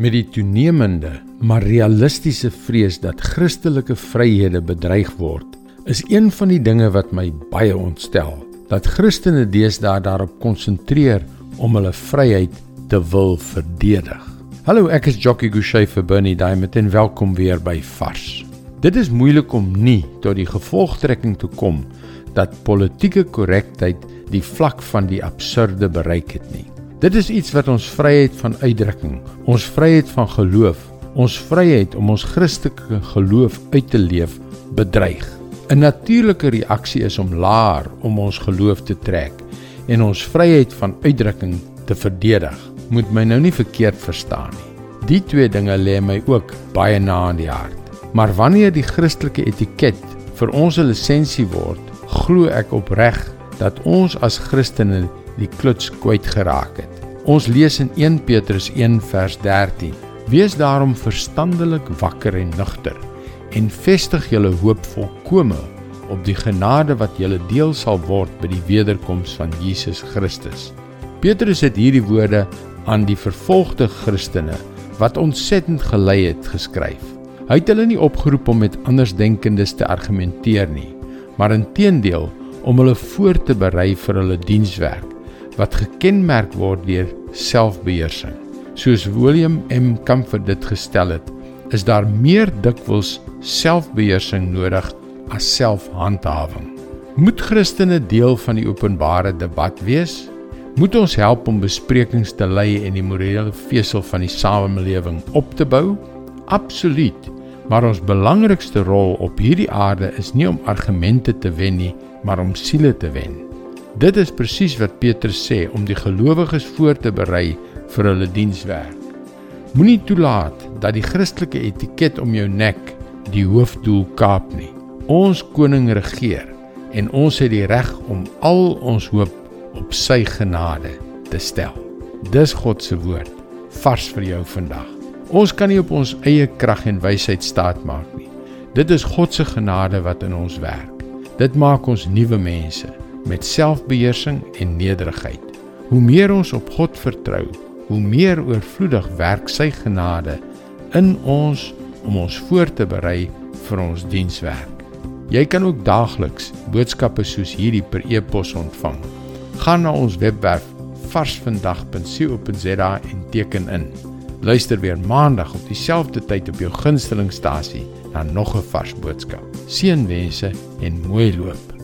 Met die toenemende maar realistiese vrees dat Christelike vryhede bedreig word, is een van die dinge wat my baie ontstel, dat Christene deesdae daarop konsentreer om hulle vryheid te wil verdedig. Hallo, ek is Jockey Gouchee vir Bernie Diamond en welkom weer by Vars. Dit is moeilik om nie tot die gevolgtrekking te kom dat politieke korrektheid die vlak van die absurde bereik het nie. Dit is iets wat ons vryheid van uitdrukking, ons vryheid van geloof, ons vryheid om ons Christelike geloof uit te leef bedreig. 'n Natuurlike reaksie is om laer om ons geloof te trek en ons vryheid van uitdrukking te verdedig. Moet my nou nie verkeerd verstaan nie. Die twee dinge lê my ook baie na in die hart. Maar wanneer die Christelike etiket vir ons 'n lisensie word, glo ek opreg dat ons as Christene die kluts kwyt geraak het. Ons lees in 1 Petrus 1 vers 13: Wees daarom verstandelik wakker en nugter en vestig julle hoop volkome op die genade wat julle deel sal word by die wederkoms van Jesus Christus. Petrus het hierdie woorde aan die vervolgde Christene wat ontsettend gelei het geskryf. Hy het hulle nie opgeroep om met andersdenkendes te argumenteer nie, maar inteendeel om hulle voor te berei vir hulle dienswerk wat gekenmerk word deur selfbeheersing. Soos William M. Comfort dit gestel het, is daar meer dikwels selfbeheersing nodig as selfhandhawing. Moet Christene deel van die openbare debat wees? Moet ons help om besprekings te lei en die morele vesel van die samelewing op te bou? Absoluut. Maar ons belangrikste rol op hierdie aarde is nie om argumente te wen nie, maar om siele te wen. Dit is presies wat Petrus sê om die gelowiges voor te berei vir hulle dienswerk. Moenie toelaat dat die Christelike etiket om jou nek die hoofdoel kaap nie. Ons koning regeer en ons het die reg om al ons hoop op sy genade te stel. Dis God se woord vars vir jou vandag. Ons kan nie op ons eie krag en wysheid staat maak nie. Dit is God se genade wat in ons werk. Dit maak ons nuwe mense met selfbeheersing en nederigheid. Hoe meer ons op God vertrou, hoe meer oorvloedig werk sy genade in ons om ons voor te berei vir ons dienswerk. Jy kan ook daagliks boodskappe soos hierdie per e-pos ontvang. Gaan na ons webwerf varsvandag.co.za en teken in. Luister weer maandag op dieselfde tyd op jou gunstelingstasie na nog 'n vars boodskap. Seënwense en mooi loop.